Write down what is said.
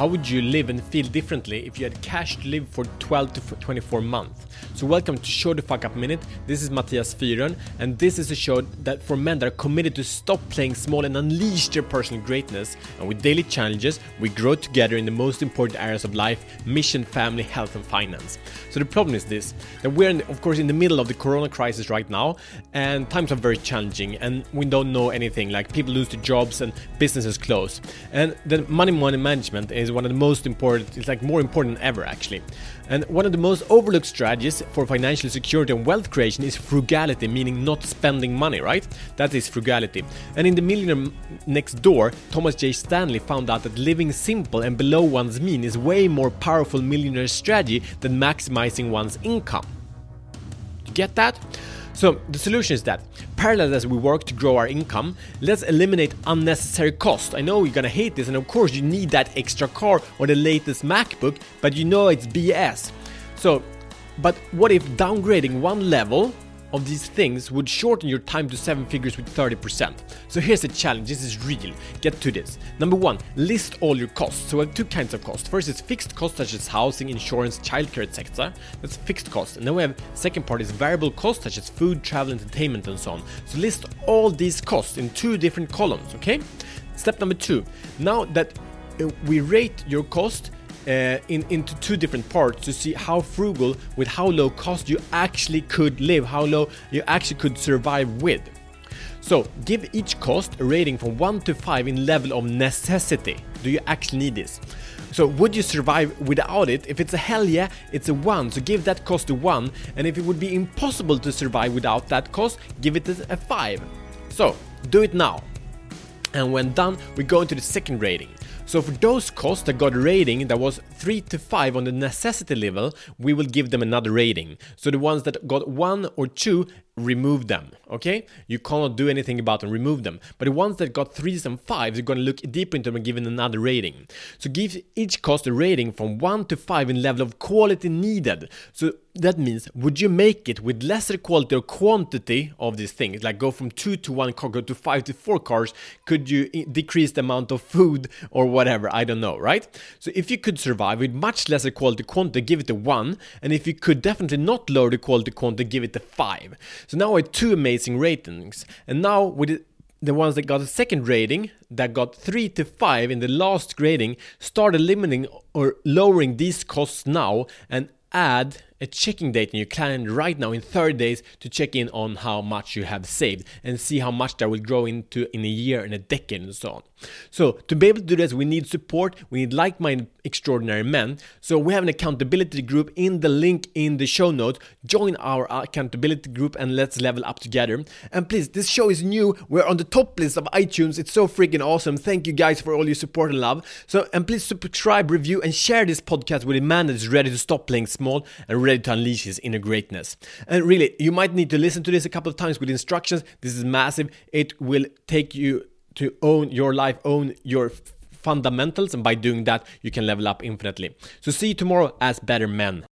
How would you live and feel differently if you had cash to live for 12 to 24 months? So welcome to Show the Fuck Up Minute. This is Matthias Fyron, and this is a show that for men that are committed to stop playing small and unleash their personal greatness. And with daily challenges, we grow together in the most important areas of life: mission, family, health, and finance. So the problem is this: that we're, in, of course, in the middle of the Corona crisis right now, and times are very challenging, and we don't know anything. Like people lose their jobs and businesses close, and the money money management is one of the most important. It's like more important than ever, actually. And one of the most overlooked strategies for financial security and wealth creation is frugality, meaning not spending money, right? That is frugality. And in The Millionaire Next Door, Thomas J. Stanley found out that living simple and below one's mean is way more powerful millionaire strategy than maximizing one's income. You get that? So the solution is that parallel as we work to grow our income, let's eliminate unnecessary cost. I know you're gonna hate this, and of course you need that extra car or the latest MacBook, but you know it's BS. So, but what if downgrading one level of these things would shorten your time to seven figures with 30%. So here's the challenge, this is real. Get to this. Number one, list all your costs. So we have two kinds of costs. First is fixed costs such as housing, insurance, childcare, etc. That's fixed costs. And then we have second part is variable costs such as food, travel, entertainment, and so on. So list all these costs in two different columns, okay? Step number two, now that uh, we rate your cost, uh, in, into two different parts to see how frugal with how low cost you actually could live, how low you actually could survive with. So give each cost a rating from 1 to 5 in level of necessity. Do you actually need this? So would you survive without it? If it's a hell yeah, it's a 1, so give that cost a 1. And if it would be impossible to survive without that cost, give it a 5. So do it now. And when done, we go into the second rating. So for those costs that got a rating that was 3 to 5 on the necessity level, we will give them another rating. So the ones that got 1 or 2 remove them. Okay, you cannot do anything about them, remove them. But the ones that got threes and fives, you're gonna look deeper into them and give them another rating. So give each cost a rating from one to five in level of quality needed. So that means would you make it with lesser quality or quantity of these things like go from two to one car go to five to four cars could you decrease the amount of food or whatever i don't know right so if you could survive with much lesser quality quantity give it a one and if you could definitely not lower the quality quantity give it a five so now we have two amazing ratings. And now with the ones that got a second rating that got 3 to 5 in the last grading start eliminating or lowering these costs now and add a checking date in your calendar right now in 30 days to check in on how much you have saved and see how much that will grow into in a year and a decade and so on. So, to be able to do this, we need support, we need like minded extraordinary men. So, we have an accountability group in the link in the show notes. Join our accountability group and let's level up together. And please, this show is new, we're on the top list of iTunes. It's so freaking awesome. Thank you guys for all your support and love. So, and please subscribe, review, and share this podcast with a man that is ready to stop playing small and ready to unleash his inner greatness. And really, you might need to listen to this a couple of times with instructions. This is massive. It will take you to own your life, own your fundamentals, and by doing that, you can level up infinitely. So, see you tomorrow as better men.